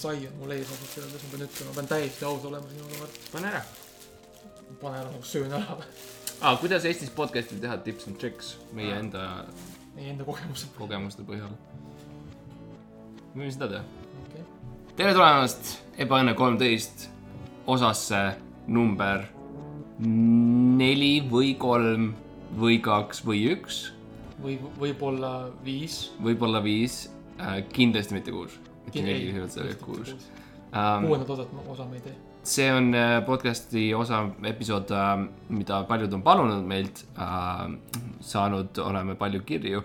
sai on mul ees ausalt öeldes, ma pean ütlema, pean täiesti aus olema sinuga, Mart. pane ära. pane ära nagu söön ära aa, kuidas Eestis podcast'i teha tips and tricks meie Aa. enda meie enda kogemused. kogemuste põhjal? võime seda teha. okei, tere tulemast Ebaõnne kolmteist osasse number neli või kolm või kaks või üks, või võib-olla viis. võib-olla viis äh,, kindlasti mitte kuus. Mitte Kin- neli, ei, see oli kindlasti kuus um,. kuuendat osat, osa me ei tee. see on äh, podcast'i osa, episood, mida paljud on palunud meilt äh,. saanud oleme palju kirju.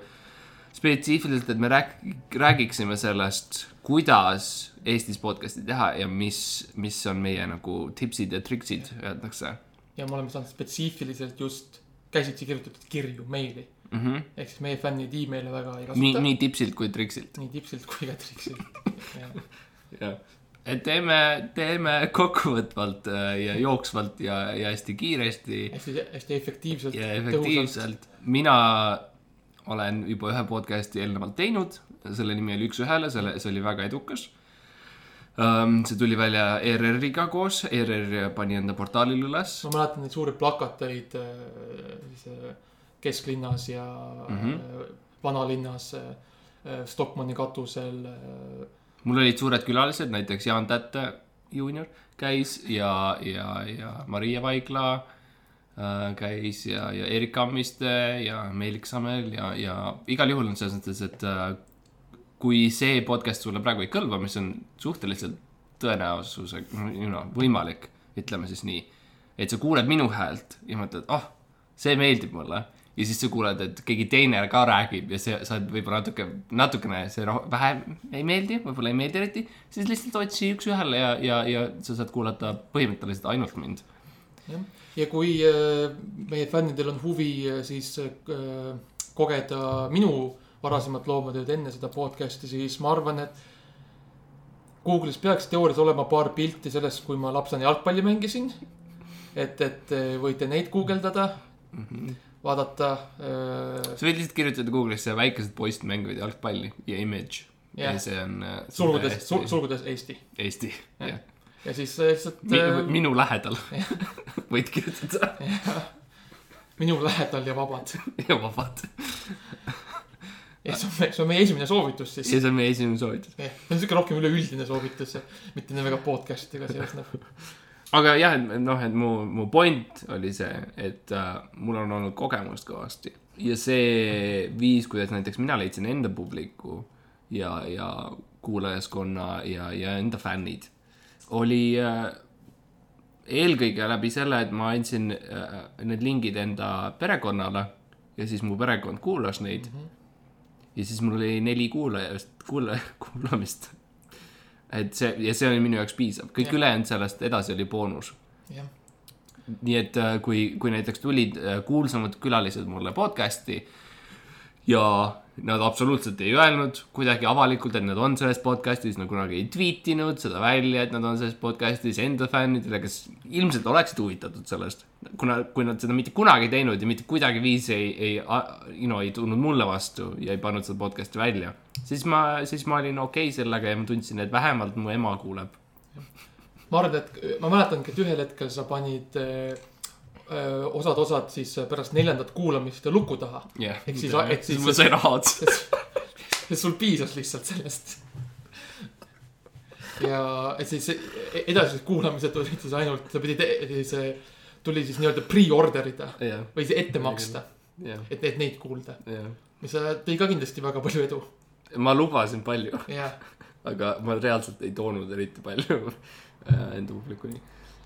spetsiifiliselt, et me rääk-, räägiksime sellest, kuidas Eestis podcast'i teha ja mis, mis on meie nagu tipsid ja triksid, öeldakse ja me oleme saanud spetsiifiliselt just käsitsi kirjutatud kirju, meili. mm. -hmm. ehk siis meie fännid email'e väga ei nii, kasuta. nii tipsilt kui triksilt. nii tipsilt kui ka triksilt. jah, et teeme, teeme kokkuvõtvalt äh, ja jooksvalt ja, ja hästi kiiresti hästi, hästi efektiivselt. ja efektiivselt. mina olen juba ühe podcast'i eelnevalt teinud, selle nimi oli Üks-ühele, selle, see oli väga edukas um,. see tuli välja ERR-iga koos, ERR pani enda portaalil üles. ma mäletan neid suuri plakateid äh, siis äh, kesklinnas ja mm. -hmm. vanalinnas äh, Stockmanni katusel. äh, mul olid suured külalised, näiteks Jaan Tätte juunior käis ja, ja, ja Maria Vaigla äh, käis ja, ja Erik Kammiste ja Meelik Sammel ja, ja igal juhul on selles mõttes, et äh, kui see podcast sulle praegu ei kõlba, mis on suhteliselt tõenäosusega, you know, võimalik, ütleme siis nii, et sa kuuled minu häält ja mõtled, ah oh,, see meeldib mulle ja siis sa kuuled, et keegi teine ka räägib ja see, sa oled võib-olla natuke, natukene see roh- vähem ei meeldi, võib-olla ei meeldi eriti, siis lihtsalt otsi üks-ühele ja, ja, ja sa saad kuulata põhimõtteliselt ainult mind. jah, ja kui äh, meie fännidel on huvi äh, siis äh, kogeda minu varasemat loometööd enne seda podcast'i, siis ma arvan, et Google'is peaks teoorias olema paar pilti sellest, kui ma lapsena jalgpalli mängisin. et, et äh, võite neid guugeldada, vaadata äh, sa võid lihtsalt kirjutada Google'isse väikesed poisid mängivad jalgpalli ja image Jah. ja see on äh, sulgudes, hästi- sulgudes Eesti Eesti, jah. ja siis äh, lihtsalt minu, minu lähedal võid kirjutada minu lähedal ja vabad. ja vabad. ja see on, see on meie esimene soovitus siis. ja see on meie esimene soovitus. see on siuke rohkem üleüldine soovitus, mitte nii väga podcast'iga seosnev. Aga jah, et noh, et mu, mu point oli see, et äh, mul on olnud kogemust kõvasti ja see viis, kuidas näiteks mina leidsin enda publiku ja, ja kuulajaskonna ja, ja enda fännid, oli äh, eelkõige läbi selle, et ma andsin äh, need lingid enda perekonnale ja siis mu perekond kuulas neid mm. -hmm. ja siis mul oli neli kuulajast, kuula-, kuulamist. Et see ja see oli minu jaoks piisav, kõik ülejäänud sellest edasi oli boonus. nii et äh, kui, kui näiteks tulid äh, kuulsamad külalised mulle podcast'i ja nad absoluutselt ei öelnud kuidagi avalikult, et nad on selles podcast'is, nad kunagi ei tweet inud seda välja, et nad on selles podcast'is enda fännidele, kes ilmselt oleksid huvitatud sellest. kuna, kui nad seda mitte kunagi ei teinud ja mitte kuidagiviisi ei, ei, you know, ei tulnud mulle vastu ja ei pannud seda podcast'i välja, siis ma, siis ma olin okei okay sellega ja ma tundsin, et vähemalt mu ema kuuleb. ma arvan, et ma mäletangi, et ühel hetkel sa panid öö, osad osad siis pärast neljandat kuulamist lukku taha. jah, Ehk siis- ehk siis- ma sain raha otsa. sest sul piisas lihtsalt sellest. ja et siis edasised kuulamised tulid siis ainult, sa pidid, siis tuli siis nii-öelda pre-order ida jah, või see ette maksta, jah, et, et neid kuulda. jah. mis äh, tõi ka kindlasti väga palju edu. ma lubasin palju, jah, aga ma reaalselt ei toonud eriti palju äh, enda publikuni.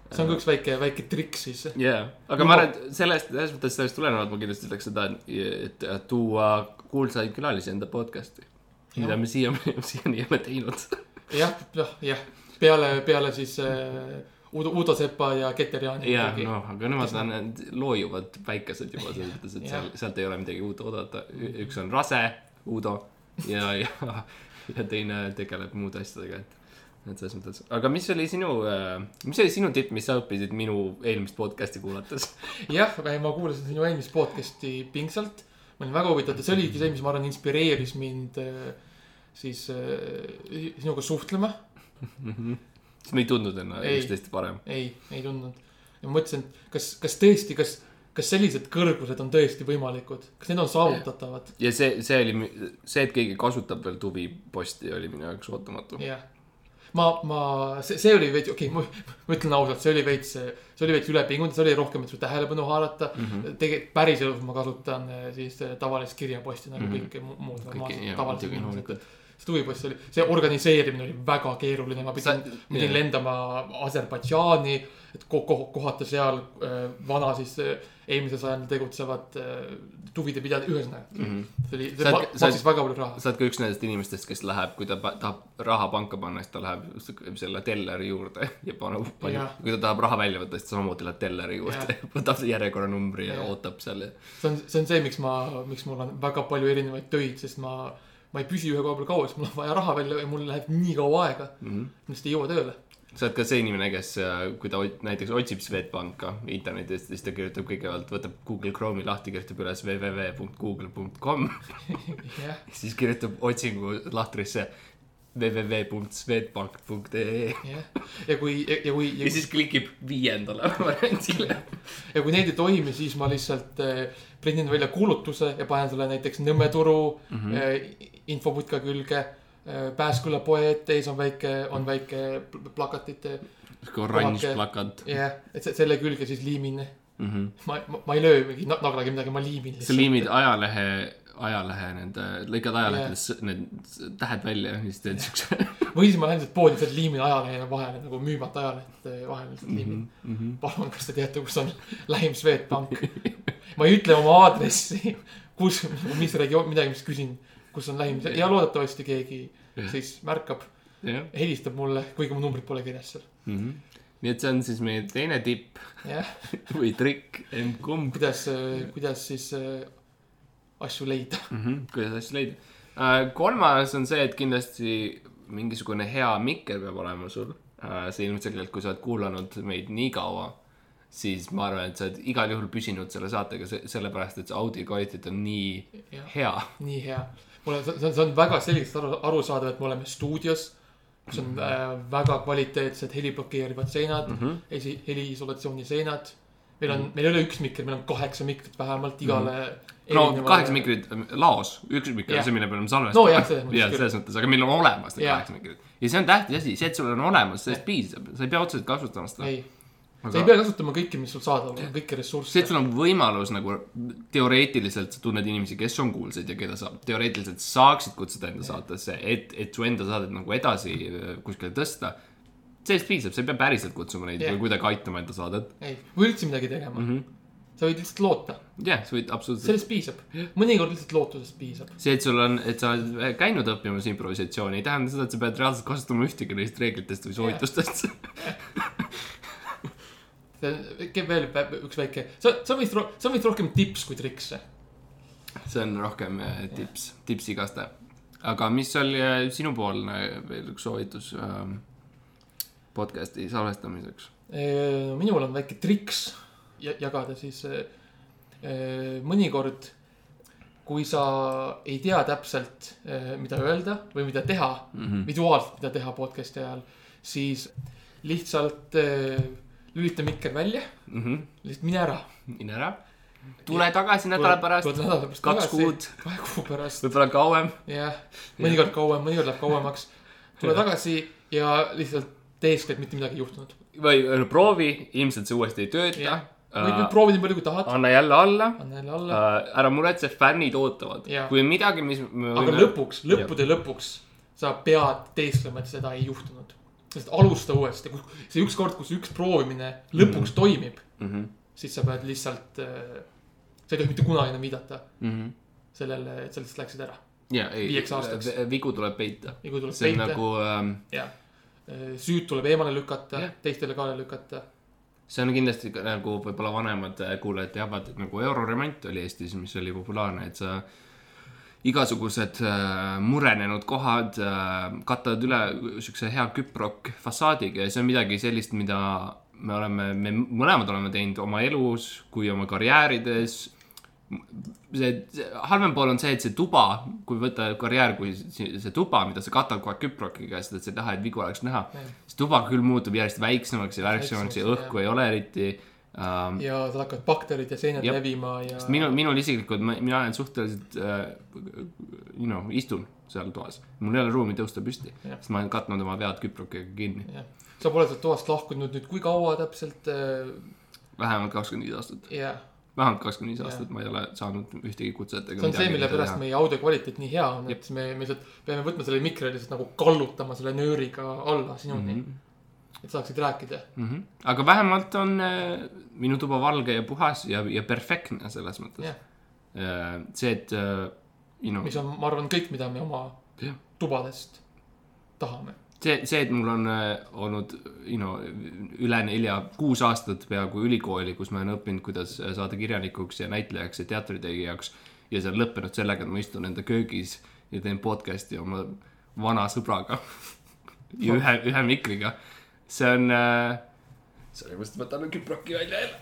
See on ka üks väike, väike trikk siis. jaa, aga ma arvan, et sellest, selles mõttes sellest tulenevalt ma kindlasti ütleks seda, et tuua kuulsaid külalisi enda podcast'i. mida me siiamaani, siiani ei ole teinud. jah, jah, jah, peale, peale siis äh, Udo, Udo Sepa ja Keter Jaani. jaa, noh, aga nemad on need loojuvad väikesed juba selles mõttes, et seal, sealt ei ole midagi uut oodata. üks on rase, Udo, ja, ja, ja teine tegeleb muude asjadega, et et selles mõttes, aga mis oli sinu, mis oli sinu tipp, mis sa õppisid minu eelmist podcast'i kuulates? jah, ma kuulasin sinu eelmist podcast'i pingsalt. ma olin väga huvitatud, see oligi see, mis ma arvan, inspireeris mind äh, siis äh, sinuga suhtlema. siis me ei tundnud enne Ei. üksteist parem. ei, ei tundnud. ja ma mõtlesin, kas, kas tõesti, kas, kas sellised kõrgused on tõesti võimalikud, kas need on saavutatavad? ja see, see oli, see, et keegi kasutab veel tuviposti, oli minu jaoks ootamatu. jah. ma, ma, see, see oli veits, okei okay,, ma, ma ütlen ausalt, see oli veits, see oli veits ülepingunud, see oli rohkem, et su tähelepanu haarata mm. -hmm. tegelikult päriselus ma kasutan eh, siis eh, tavalist kirjaposti nagu mm. -hmm. kõik mu- muud jaa, tavalised inimesed see tuvipost oli, see organiseerimine oli väga keeruline, ma pidin, pidin jaa. lendama Aserbaidžaani, et ko-, ko-, kohata seal äh, vana siis äh, eelmisel sajandil tegutsevat äh, tuvide pidajat, ühesõnaga mm. -hmm. see oli, see maksis väga palju raha. sa oled ka üks nendest inimestest, kes läheb, kui ta tahab raha panka panna, siis ta läheb selle telleri juurde ja paneb, kui ta tahab raha välja võtta, siis ta samamoodi läheb telleri juurde, võtab järjekorranumbri ja Jah. ootab seal ja see on, see on see, miks ma, miks mul on väga palju erinevaid töid, sest ma, ma ei püsi ühe koha peal kaua, sest mul on vaja raha välja ja mul läheb nii kaua aega mm. -hmm. millest ei jõua tööle. sa oled ka see inimene, kes, kui ta näiteks otsib Swedbanka internetist, siis ta kirjutab kõigepealt, võtab Google Chrome'i lahti, kirjutab üles www.google.com, jah, siis kirjutab otsingu lahtrisse www.swedbank.ee jah. ja kui, ja kui, ja siis klikib viiendale variandile. ja kui need ei toimi, siis ma lihtsalt äh, printin välja kuulutuse ja panen selle näiteks Nõmme turu mm. -hmm. äh, infoputka külge äh,. Pääsküla poe ette ees on väike, on väike pl- plakatite, oranž Kohake. plakat jah, et se- selle külge siis liimin. mm. -hmm. ma, ma, ma ei löö mingi na- naglaga midagi, ma liimin sa liimid ajalehe, ajalehe nende, lõikad ajalehtedest yeah. need tähed välja ja siis teed siukse või siis ma lähen lihtsalt poodi, lihtsalt liimin ajalehe vahele nagu müümata ajalehte vahele lihtsalt liimin. mm. -hmm. palun, kas te teate, kus on lähim Swedbank? ma ei ütle oma aadressi, kus, mis regioon, midagi, mis küsin, kus on lähim ja loodetavasti keegi siis märkab, jah helistab mulle, kuigi mu numbrit pole kirjas seal. mm. -hmm. nii et see on siis meie teine tipp jah, või trikk, emb-kumb kuidas, kuidas siis äh, asju leida. mm. -hmm. kuidas asju leida uh,. kolmas on see, et kindlasti mingisugune hea mikker peab olema sul uh,. see ilmselgelt, kui sa oled kuulanud meid nii kaua, siis ma arvan, et sa oled igal juhul püsinud selle saatega, sellepärast et see audio kvaliteet on nii jah, hea nii hea. mul on, see on, see on väga selgelt aru, arusaadav, et me oleme stuudios, kus on äh, väga kvaliteetsed heliblokeerivad seinad mm, -hmm. esi, heliisolatsiooni seinad. Meil on, meil ei ole üks mikker, meil on kaheksa mikrit vähemalt igale mm. no kaheksa. mikrit laos, üks mikker Jah. on see, mille peale me salvestame No jah, selles mõttes jah, selles mõttes, aga meil on olemas need Jah. kaheksa mikrit. ja see on tähtis asi, see, et sul on olemas, sellest piisab, sa ei pea otseselt kasutama seda. ei, sa ei pea kasutama kõike, mis sul saadaval on, kõiki see, ressursse et. sul on võimalus nagu teoreetiliselt sa tunned inimesi, kes on kuulsad ja keda sa teoreetiliselt saaksid kutsuda enda saatesse, et, et su enda saadet nagu edasi äh, kuskile tõsta. Sellest piisab, sa ei pea päriselt kutsuma neid Jah. või kuidagi aitama enda saadet. ei, või üldse midagi tegema mm. -hmm. sa võid lihtsalt loota, jah, sa võid absoluutselt, sellest piisab. mõnikord lihtsalt lootusest piisab. see, et sul on, et sa oled käinud õppimas improvisatsiooni, ei tähenda seda, et sa pead reaalselt kasutama ühtegi neist reeglitest või soovitustest. see on ke- veel üks väike, on vist, see on vist rohkem tips kui triks. see on rohkem äh, tips, tips igaste. aga mis oli äh, sinupoolne veel üks soovitus ähm, podcast'i salvestamiseks? minul on väike triks ja- jagada siis mõnikord, kui sa ei tea täpselt, mida öelda või mida teha mm, -hmm. visuaalselt, mida teha podcast'i ajal, siis lihtsalt lülita mikker välja, Mhm. lihtsalt mine ära. mine ära. tule tagasi nädala pärast, nädala pärast kaks tagasi, kuud, kahe kuu pärast, võib-olla kauem. jah, mõnikord kauem, mõnikord läheb kauemaks. tule tagasi ja lihtsalt tee eeskätt mitte midagi ei juhtunud. või äh, proovi, ilmselt see uuesti ei tööta uh, nüüd. proovida nii palju, kui tahad, anna jälle alla anna jälle alla uh,. ära muretse, fännid ootavad kui on midagi, mis. aga lõpuks, lõppude lõpuks sa pead teesklema, et seda ei juhtunud. sest alusta uuesti, see ükskord, kus üks proovimine lõpuks mm -hmm. toimib, mm. -hmm. siis sa pead lihtsalt äh,, sa ei tohi mitte kunagi enam viidata Mm -hmm. sellele, et sa lihtsalt läksid ära. ja Viieks aastaks., vigu tuleb peita. ja kui tuleb see on peita nagu ähm,, süüd tuleb eemale lükata teistele kaela lükata. see on kindlasti ka nagu võib-olla vanemad äh, kuulajad teavad, et nagu euroremont oli Eestis, mis oli populaarne, et sa igasugused äh, murenenud kohad äh, katavad üle siukse hea küprok fassaadiga ja see on midagi sellist, mida me oleme, me mõlemad oleme teinud oma elus kui oma karjäärides see, see halvem pool on see, et see tuba, kui võtta karjäär kui see tuba, mida sa katad kogu aeg küprokiga, sest et sa ei taha, et vigu oleks näha. see tuba küll muutub järjest väiksemaks ja väiksemaks ja õhku ei ole eriti um,. ja seal hakkavad bakterid ja seened Jep. levima ja. sest minul, minul isiklikult, mina olen suhteliselt äh,, you know, istun seal toas. mul ei ole ruumi tõusta püsti, Jah. sest ma olen katnud oma vead küprokiga kinni. sa pole sealt toast lahkunud nüüd kui kaua täpselt äh,? vähemalt kakskümmend viis aastat, jah, vähemalt kakskümmend viis aastat ma ei ole saanud ühtegi kutset see on see, mille pärast meie audio kvaliteet nii hea on, et me, me lihtsalt peame võtma selle mikri ja lihtsalt nagu kallutama selle nööriga alla sinuni mm. -hmm. et saaksid rääkida. mm. -hmm. aga vähemalt on äh, minu tuba valge ja puhas ja, ja perfektne selles mõttes äh,. see, et äh, you know, mis on, ma arvan, kõik, mida me oma Jah. tubadest tahame. see, see, et mul on äh, olnud, you know, üle nelja, kuus aastat peaaegu ülikooli, kus ma olen õppinud, kuidas äh, saada kirjanikuks ja näitlejaks ja teatritegijaks. ja see on lõppenud sellega, et ma istun enda köögis ja teen podcast'i oma vana sõbraga. ja ühe, ühe mikriga. see on äh,. just võtan küproki välja jälle.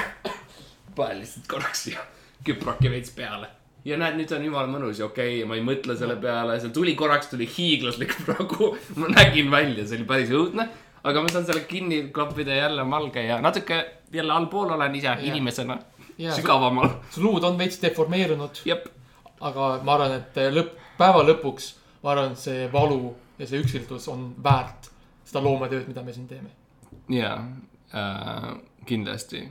panen lihtsalt korraks siia küproki veits peale ja näed, nüüd on jumala mõnus ja okei okay,, ma ei mõtle selle peale, seal tuli korraks tuli hiiglaslik pragu, ma nägin välja, see oli päris õudne. aga ma saan selle kinni klappida ja jälle malge ja natuke jälle allpool olen ise yeah. inimesena Jaa, sügavamal. su luud on veits deformeerunud, jep, aga ma arvan, et lõpp, päeva lõpuks, ma arvan, et see valu ja see üksildus on väärt seda loometööd, mida me siin teeme. ja äh, kindlasti.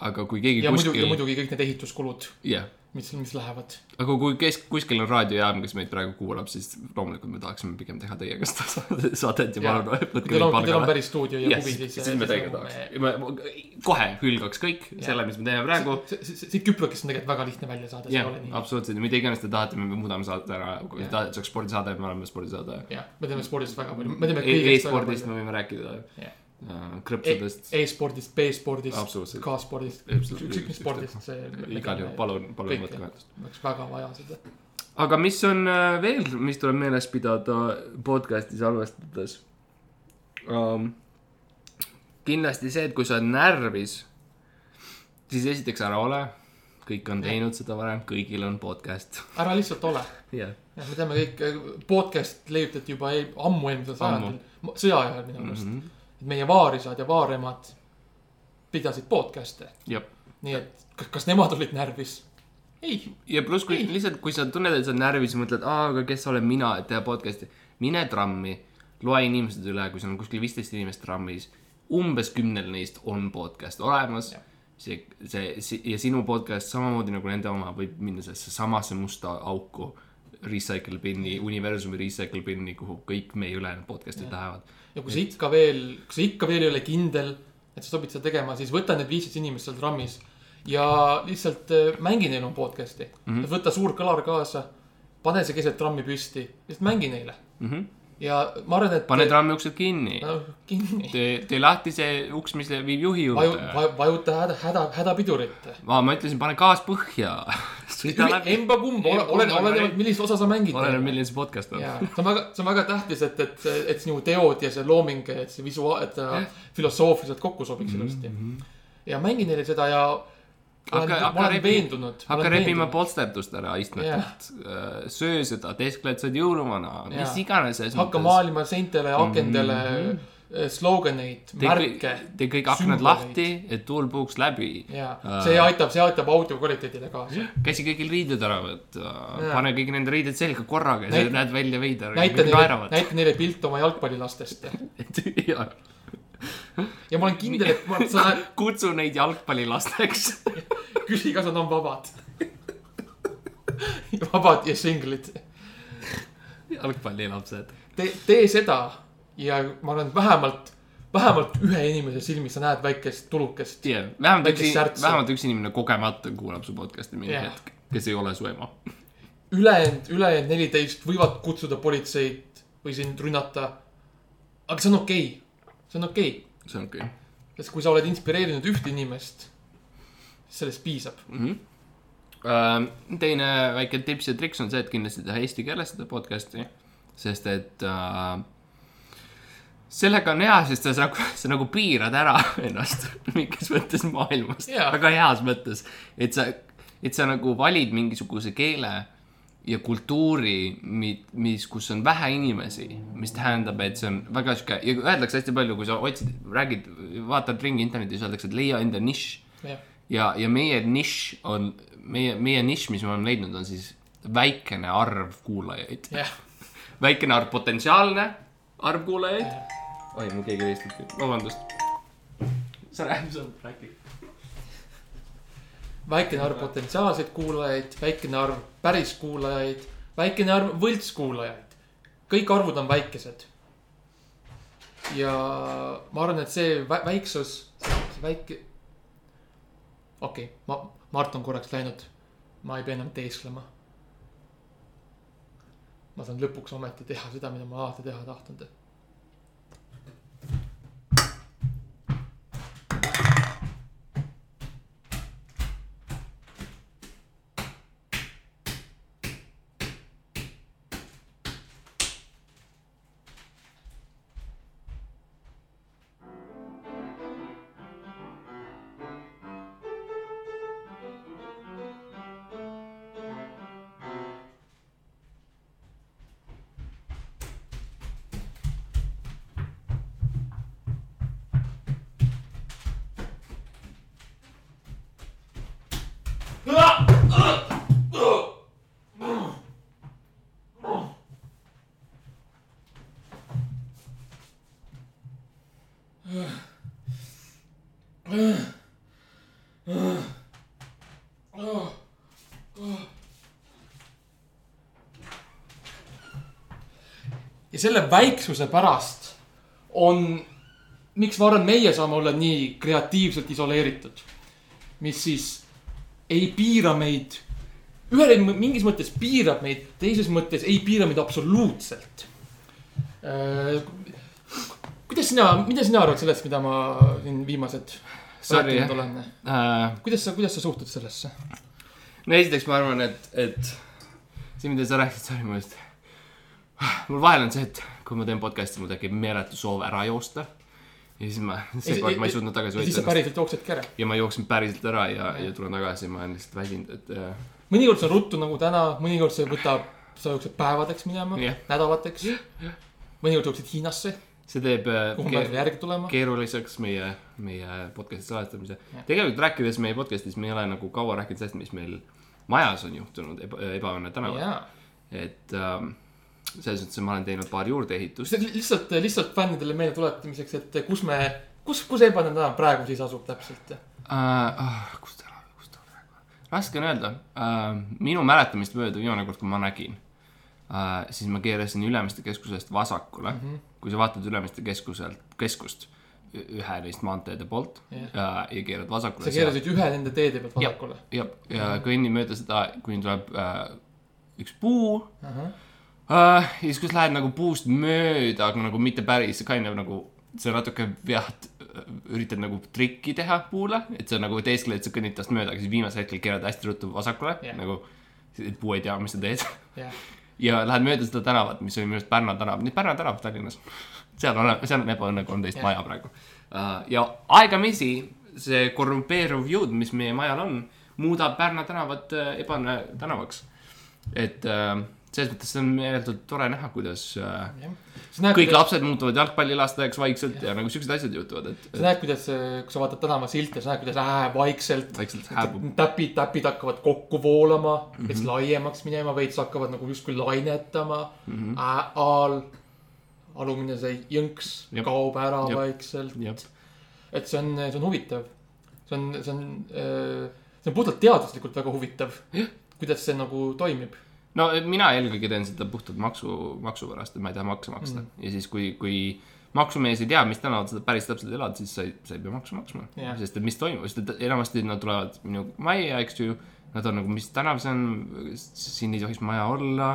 aga kui keegi ja muidugi, ja kuskil, muidugi kõik need ehituskulud, jah, mis, mis lähevad. aga kui kes, kuskil on raadiojaam, kes meid praegu kuulab, siis loomulikult me tahaksime pigem teha teiega seda saadet ja palun võtke teil on, kui teil on palgale. päris stuudio ja Yes, huvi, siis. siis me teiega tahaks. kohe hülgaks kõik selle, mis me teeme praegu. siit Küprokist on tegelikult väga lihtne välja saada, see jah absoluutselt, mida iganes te tahate, me muudame saate ära, kui te tahate, et see oleks spordisaade, me oleme spordisaade. jah, me teeme spordist väga palju, me teeme E- e-spordist me võime rääkida Äh,, krõpsudest, E-spordist, B-spordist. K-spordist, ükskõik mis spordist, see. igal juhul, palun, palun võtke ühendust. oleks väga vaja seda. aga mis on äh, veel, mis tuleb meeles pidada podcast'i salvestades um,? kindlasti see, et kui sa oled närvis, siis esiteks ära ole. kõik on teinud seda varem, kõigil on podcast. ära lihtsalt ole. jah, me teame kõik, podcast leiutati juba eel, ammu eelmisel sajandil, sõja ajal minu meelest mm. -hmm. Meie vaarisad ja vaaremad pidasid podcast'e, nii et kas, nemad olid närvis? ei, ja pluss, kui Ei. lihtsalt, kui sa tunned, et sa oled närvis mõtled, aga kes olen mina, et teha podcast'i. mine trammi, loe inimesed üle, kui sul on kuskil viisteist inimest trammis, umbes kümnel neist on podcast olemas see, see, see ja sinu podcast samamoodi nagu nende oma võib minna sellesse samasse musta auku. Recycle bin'i, universumi recycle bin'i, kuhu kõik meie ülejäänud podcast'id lähevad. ja kui sa ikka veel, kui sa ikka veel ei ole kindel, et sa sobid seda tegema, siis võta need viisteist inimest seal trammis ja lihtsalt äh, mängi neile oma podcast'i mm. -hmm. võta suur kõlar kaasa, pane see keset trammi püsti, lihtsalt mängi neile Mm -hmm. ja ma arvan, et. pane trammi uksed kinni. no, kinni. tee, tee lahti see uks, mis viib juhi juurde., vaju, vajuta häda, häda, hädapidurit. aa, ma ütlesin, pane gaas põhja. sõida läbi. emba-kumb, ole, ole, olenevalt, millist osa sa mängid. oleneb, milline see podcast on. see on väga, see on väga tähtis, et, et, et sinu teod ja see looming, et see visuaal, et ta filosoofiliselt kokku sobiks ilusti mm. -hmm. ja mängi neile seda ja Hakka- hakka ma olen rebi- veendunud. hakka rebima polsterdust ära istmetelt yeah.. söö seda, teeskled sa jõuluvana, mis Jah. iganes hakka maalima seintele, akendele mm -hmm. sloganeid, märke. tee kõik aknad lahti, et tuul puhuks läbi. ja Aa. see aitab, see aitab audio kvaliteedile kaasa. käsi kõigil riided ära võtta, pane kõik nende riided selga korraga ja Näita- näed välja veider. näita neile, näita neile pilt oma jalgpallilastest näita. ja ma olen kindel, et ma, sa näed, kutsu neid jalgpallilasteks. küsi, kas nad on vabad. vabad ja singlid. jalgpallilapsed. tee, tee seda ja ma arvan, et vähemalt, vähemalt ühe inimese silmis sa näed väikest tulukest. jah, vähemalt üks vähemalt üks inimene kogemata kuulab su podcast'i mingi Jah. hetk, kes ei ole su ema. ülejäänud, ülejäänud neliteist võivad kutsuda politseid või sind rünnata. aga see on okei okay., see on okei okay., see on okei okay. sest kui sa oled inspireerinud ühte inimest, sellest piisab. mm. -hmm. teine väike tips ja triks on see, et kindlasti teha eesti keeles seda podcast'i, sest et äh, sellega on hea, sest sa, sa, sa nagu piirad ära ennast mingis mõttes maailmast Jaa. väga heas mõttes, et sa et sa nagu valid mingisuguse keele ja kultuuri, mis, kus on vähe inimesi, mis tähendab, et see on väga sihuke ja öeldakse hästi palju, kui sa otsid, räägid, vaatad ringi internetis, öeldakse, et leia enda nišš. jah, ja, ja meie nišš on, meie, meie nišš, mis me oleme leidnud, on siis väikene arv kuulajaid. jah, väikene arv, potentsiaalne arv kuulajaid. oi, mul keegi helistab, vabandust. sa räägi, sa räägi. väikene arv potentsiaalseid kuulajaid, väikene arv päris kuulajaid, väikene arv võltskuulajaid. kõik arvud on väikesed. ja ma arvan, et see vä väiksus, see väike. okei okay,, ma, Mart on korraks läinud. ma ei pea enam teesklema. ma saan lõpuks ometi teha seda, mida ma alati teha tahtnud. Ja selle väiksuse pärast on, miks ma arvan, meie saame olla nii kreatiivselt isoleeritud. mis siis ei piira meid, ühel mingis mõttes piirab meid, teises mõttes ei piira meid absoluutselt. kuidas sina, mida sina arvad sellest, mida ma siin viimased rääkinud olen? Äh, kuidas sa, kuidas sa suhtud sellesse? no esiteks ma arvan, et, et see, mida sa rääkisid, sorry, ma just. Mul vahel on see, et kui ma teen podcast'i, mul tekib meeletu soov ära joosta. ja siis ma, seekord ma ei suutnud tagasi ja siis hoida sa päriselt jooksedki ära. ja ma jooksin päriselt ära ja, ja tulen tagasi, ma olen lihtsalt väsinud, et äh, mõnikord see on ruttu nagu täna, mõnikord see võtab, sa jooksed päevadeks minema Jah., nädalateks. mõnikord jooksid Hiinasse, see teeb äh, tulema. keeruliseks meie, meie podcast'i salvestamise tegelikult rääkides meie podcast'is, me ei ole nagu kaua rääkinud sellest, mis meil majas on juhtunud eba,, ebaõnne tänaval. et ähm, selles mõttes, et ma olen teinud paar juurdeehitust. lihtsalt, lihtsalt fännidele meelde tuletamiseks, et kus me, kus, kus Ebanen tänav praegu siis asub täpselt? Uh, oh, kus ta, kus ta praegu on? raske on öelda uh,. minu mäletamist mööda viimane kord, kui ma nägin uh,, siis ma keerasin Ülemiste keskusest vasakule mm. Mhm. -hmm. kui sa vaatad Ülemiste keskuselt, keskust ühe neist maanteede poolt Jah. yeah. uh, ja keerad vasakule. sa keerasid ühe nende teede pealt vasakule. ja, ja kõnnin mööda seda, kuni tuleb uh, üks puu ahah, uh,. ja siis, kui sa lähed nagu puust mööda, aga nagu mitte päris, kind of nagu sa natuke vead, üritad nagu trikki teha puule, et sa nagu teeskled, sa kõnnid tast mööda, aga siis viimasel hetkel keerad hästi ruttu vasakule Jah. yeah. nagu, et puu ei tea, mis sa teed. jah. ja lähed mööda seda tänavat, mis oli minu arust Pärna tänav, nii Pärna tänav Tallinnas. seal on, seal on ebaõnne kolmteist Jah. yeah. maja praegu uh,. ja aegamisi see korrumpeeruv jõud, mis meie majal on, muudab Pärna tänavat uh, ebaõnne tänavaks. et uh, selles mõttes see on meeletult tore näha, kuidas jah. sa näed, kõik kuidas, lapsed muutuvad jalgpallilastajaks vaikselt ja nagu siuksed asjad juhtuvad, et sa näed, kuidas, kui sa vaatad tänavasilte, sa näed, kuidas ää vaikselt vaikselt täpid, täpid hakkavad kokku voolama mm. -hmm. veits laiemaks minema, veits hakkavad nagu justkui lainetama mm. -hmm. aal, alumine see jõnks Jep. kaob ära Jep. vaikselt. et see on, see on huvitav. see on, see on, see on puhtalt teaduslikult väga huvitav. kuidas see nagu toimib. No mina eelkõige teen seda puhtalt maksu, maksu pärast, et ma ei taha makse maksta mm. ja siis, kui, kui maksumees ei tea, mis tänaval sa päris täpselt elad, siis sa ei, sa ei pea maksu maksma yeah.. sest et mis toimub, sest et enamasti nad tulevad minu majja, eks ju. Nad on nagu, mis tänav see on, siin ei tohiks maja olla.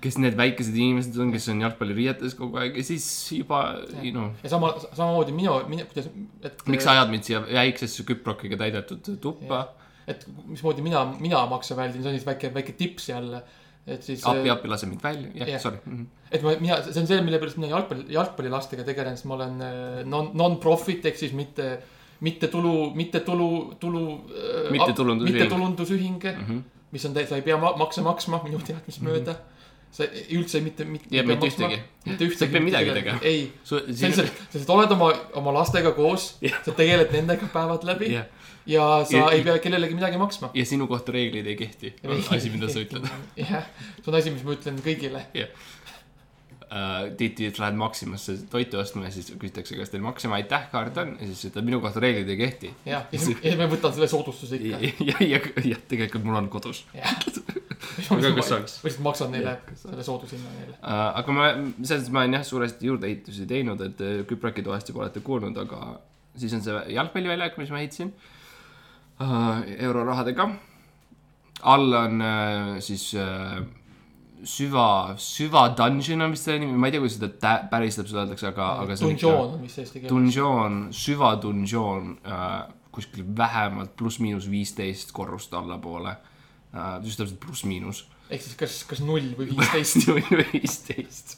kes need väikesed inimesed on, kes on jalgpalliriietes kogu aeg ja siis juba, you know, ja sama, samamoodi minu, minu, kuidas, et. miks sa ajad mind siia väiksesse küprokiga täidetud tuppa? Et mismoodi mina, mina makse väldin, see on siis väike, väike tips jälle. et siis. appi, appi, lase mind välja, jah Jah. yeah., sorry mm. -hmm. et ma, mina, see on see, mille pärast mina jalgpalli, jalgpallilastega tegelen, sest ma olen äh, non, non-profit ehk siis mitte, mittetulu, mittetulu, tulu. Mittetulundusühing. mittetulundusühing mm, Mhm. mis on, sa ei pea ma makse maksma minu teadmist mööda. sa üldse mitte, mitte. Ja mitte ühtegi. mitte ühtegi. Sa ei pea midagi tegema. ei, sa lihtsalt, sa lihtsalt oled oma, oma lastega koos Jah., sa tegeled nendega päevad läbi jah, ja sa Ja- ei pea kellelegi midagi maksma. ja sinu kohta reeglid ei kehti, on asi, mida sa ütled. jah, see on asi, mis ma ütlen kõigile. jah. tihti lähed Maximasse toitu ostma ja siis küsitakse, kas teil Maxima aitäh kaart on ja siis ütled, minu kohta reeglid ei kehti. ja ja siis ma võtan selle soodustuse ja, ikka. ja, ja, jah, tegelikult mul on kodus. Aga kas saaks? ma lihtsalt maksan neile selle soodushinna neile. Äh, aga ma, selles mõttes ma olen jah, suuresti juurdeehitusi teinud, et äh, Küpraki toast juba olete kuulnud, aga siis on see jalgpalliväljak, mis ma ehitasin uh, eurorahadega. all on uh, siis uh, süva, süva dungeon on vist selle nimi, ma ei tea, kuidas seda tä- päris täpselt öeldakse, aga, aga see on ikka Dungeon on vist eesti keeles. dungeon, süvadungeon uh, kuskil vähemalt pluss-miinus viisteist korrust allapoole uh,. just täpselt pluss-miinus ehk siis kas, kas null või viisteist. või viisteist.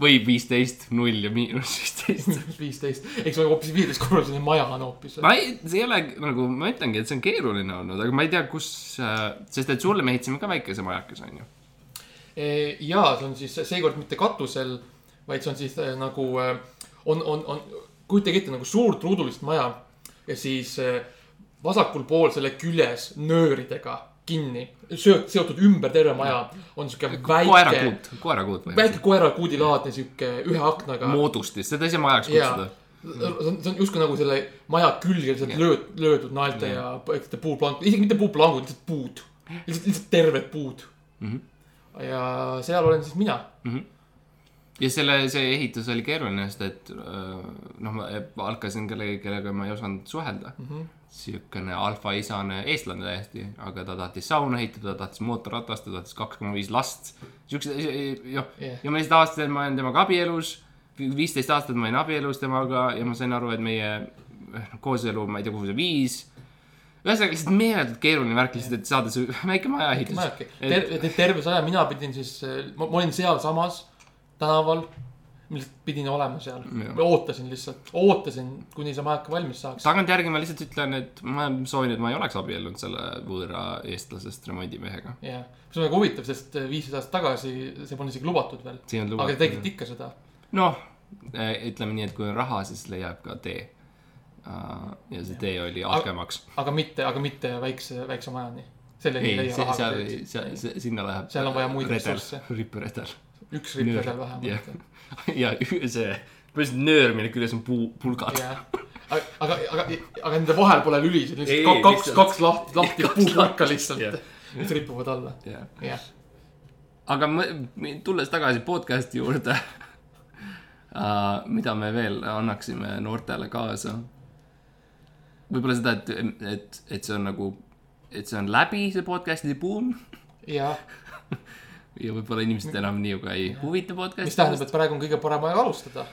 Või viisteist, null ja miinus viisteist. viisteist, eks on hoopis viieteistkorruseline maja on hoopis. ma ei, see ei ole nagu, ma ütlengi, et see on keeruline olnud, aga ma ei tea, kus, sest et sulle me ehitasime ka väikese majakese, onju. ja see on siis seekord mitte katusel, vaid see on siis äh, nagu äh, on, on, on, kujutage ette nagu suurt ruudulist maja ja siis äh, vasakul pool selle küljes nööridega kinni, seotud ümber terve maja on siuke väike, koerakuut, koerakuut väike koerakuudilaadne siuke ühe aknaga. moodustis, seda ei saa majaks kutsuda. see on, see on justkui nagu selle maja külge lihtsalt lööd, löödud naelte ja väikeste puuplangud, isegi mitte puuplangud, lihtsalt puud. lihtsalt, lihtsalt terved puud mm. -hmm. ja seal olen siis mina. ja selle, see ehitus oli keeruline, sest et öö, noh, ma alkasin kellegi, kellega ma ei osanud suhelda mm. -hmm. Siukene alfaisane eestlane täiesti, aga ta tahtis sauna ehitada, ta tahtis mootorratast, ta tahtis kaks koma viis last. siukse, jah Jah. ja ma lihtsalt avastasin, et ma olen temaga abielus. viisteist aastat ma olin abielus temaga ja ma sain aru, et meie eh, kooselu, ma ei tea, kuhu see viis. ühesõnaga lihtsalt meeletult keeruline värk lihtsalt, et saada see väike maja ehitus. terve, terve see aja mina pidin siis, ma olin sealsamas tänaval. Ma lihtsalt pidin olema seal, ootasin lihtsalt, ootasin, kuni see majake valmis saaks. tagantjärgi ma lihtsalt ütlen, et ma soovin, et ma ei oleks abiellunud selle võõra eestlasest remondimehega. jah, see on väga huvitav, sest viisteist aastat tagasi see polnud isegi lubatud veel. aga te tegite ikka seda. noh, ütleme nii, et kui on raha, siis leiab ka tee. ja see tee oli altkäemaks. aga mitte, aga mitte väikse, väikse majani. Selleni ei ei, leia raha seal, seal, sinna läheb. Seal on vaja muid redel ressursse., ripperedel. üks rippedel vähemalt. ja ü- see, nöör, mille küljes on puu, pulgad. jah, aga, aga, aga, aga nende vahel pole lülisid, lihtsalt kaks, kaks lahti, lahti puupulka lihtsalt jah., mis ripuvad alla, jah. aga tulles tagasi podcast'i juurde uh, mida me veel annaksime noortele kaasa? võib-olla seda, et, et, et see on nagu, et see on läbi, see podcast'i buum jah, ja võib-olla inimesed enam nii ka ei huvita mis podcast'i. tähendab, et praegu on kõige parem aeg alustada.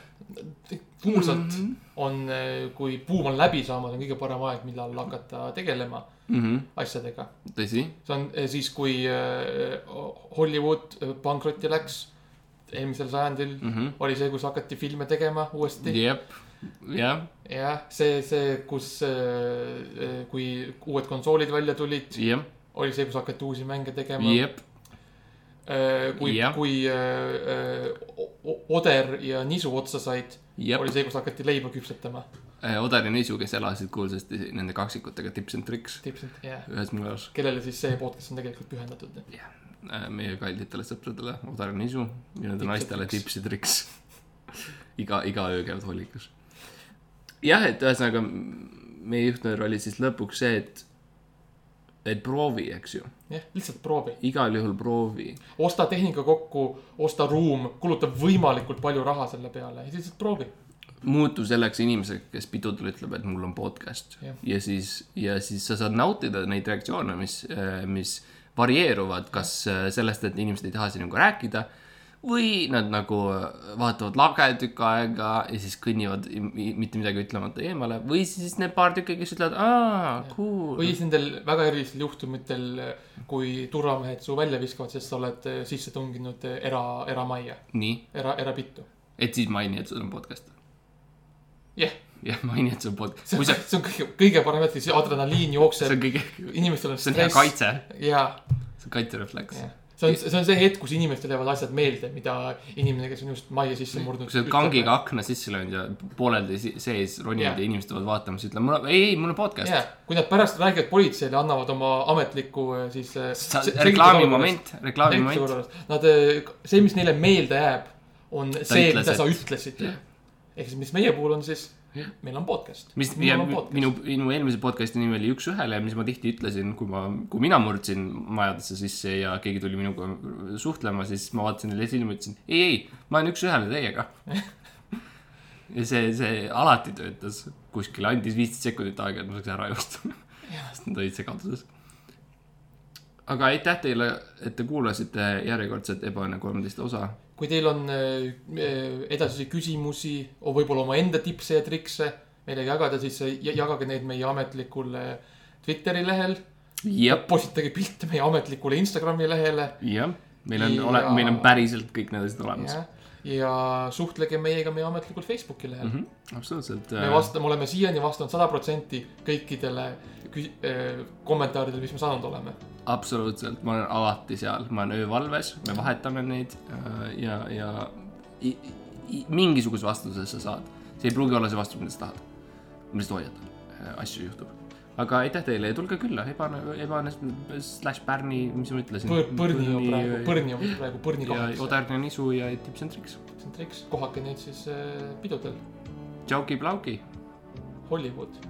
kuulsalt mm. -hmm. on, kui buum on läbi saamas, on kõige parem aeg, millal hakata tegelema mm. -hmm. asjadega. tõsi, see on eh, siis, kui eh, Hollywood eh, pankrotti läks eelmisel sajandil mm. -hmm. oli see, kus hakati filme tegema uuesti. jep, jah, jah, see, see, kus, kui uued konsoolid välja tulid, jah, oli see, kus hakati uusi mänge tegema. jep, kui Jah., kui O- O- Oder ja Nisu otsa said, jep oli. see, kus hakati leiba küpsetama. Odar ja Niisu, kes elasid kuulsasti nende kaksikutega Tips and Tricks tipsalt, jah. ühes majas. kellele siis see podcast on tegelikult pühendatud. Äh, meie kallitele sõpradele, Odar ja Nisu ja nende Tips naistele Tricks. Tips ja Tricks. iga, iga öö käivad hollikas. jah, et ühesõnaga meie juhtnöör oli siis lõpuks see, et, et proovi, eks ju, jah, lihtsalt proovi. igal juhul proovi. osta tehnika kokku, osta ruum, kuluta võimalikult palju raha selle peale ja lihtsalt proovi. muutu selleks inimeseks, kes pidudel ütleb, et mul on podcast Jah. ja siis, ja siis sa saad nautida neid reaktsioone, mis, mis varieeruvad, kas sellest, et inimesed ei taha sinuga rääkida või nad nagu vaatavad lage tükk aega ja siis kõnnivad mitte midagi ütlemata eemale või siis need paar tükki, kes ütlevad, aa, cool. või siis nendel väga erilistel juhtumitel, kui turvamehed su välja viskavad, sest sa oled eh, sisse tunginud eh, era, eramajja, era, erapittu. et siis maini, et sul on podcast. jah, jah, maini, et see on pod-, see on, sa, see on kõige, kõige parem hetk, siis adrenaliin see jookseb on, kõige, inimestel on see on hea stress. kaitse, jaa, see on kaitserefleks. See on, see on see hetk, kus inimestele jäävad asjad meelde, mida inimene, kes on just majja sisse murdnud. kui sa oled kangiga. akna sisse löönud ja pooleldi sees ronivad Jah. ja inimesed tulevad vaatama, siis ütled, mul on, ei, ei, mul on podcast jaa, kui nad pärast räägivad politseile, annavad oma ametliku äh, siis. Sa- reklaamimoment, reklaamimoment. Nad, see, mis neile meelde jääb, on see, ütles, mida sa ütlesid. ehk siis, mis meie puhul on siis, meil on podcast. mis, ja minu, minu eelmise podcast'i nimi oli Üks ühele, mis ma tihti ütlesin, kui ma, kui mina murdsin majadesse sisse ja keegi tuli minuga suhtlema, siis ma vaatasin neile silma ütlesin, ei, ei, ma olen üks ühele teiega. ja see, see alati töötas kuskil, andis viisteist sekundit aega, et ma saaks ära joosta. sest nad olid segaduses. aga aitäh teile, et te kuulasite järjekordset Ebaõnne kolmteist osa. Kui teil on äh, äh, edasisi küsimusi, võib-olla omaenda tipse ja trikse meiega jagada, siis äh, ja- jagage neid meie ametlikul Twitteri lehel. postitage pilte meie ametlikule Instagrami lehele jah, meil on Ja- ole-, meil on päriselt kõik need asjad olemas. ja, suhtlege meiega meie ametlikul Facebooki lehel mm. Mhm, absoluutselt. -hmm. me vastame, oleme siiani vastanud sada protsenti kõikidele äh, kommentaaridele, mis me saanud oleme. absoluutselt, ma olen alati seal, ma olen öövalves, me vahetame neid äh, ja, ja i, i, mingisuguse vastuse sa saad. see ei pruugi olla see vastus, mida sa tahad. ma lihtsalt hoiatan, asju juhtub. aga aitäh teile ja tulge külla, ebane, ebane slash Pärni, mis ma ütlesin. Põr-, Põrni on praegu, Põrni on praegu Põrni kaheksa. Odarne nisu ja tips and tricks. see on triks, kohake neid siis äh, pidudel, Tšauki-plauki. Hollywood.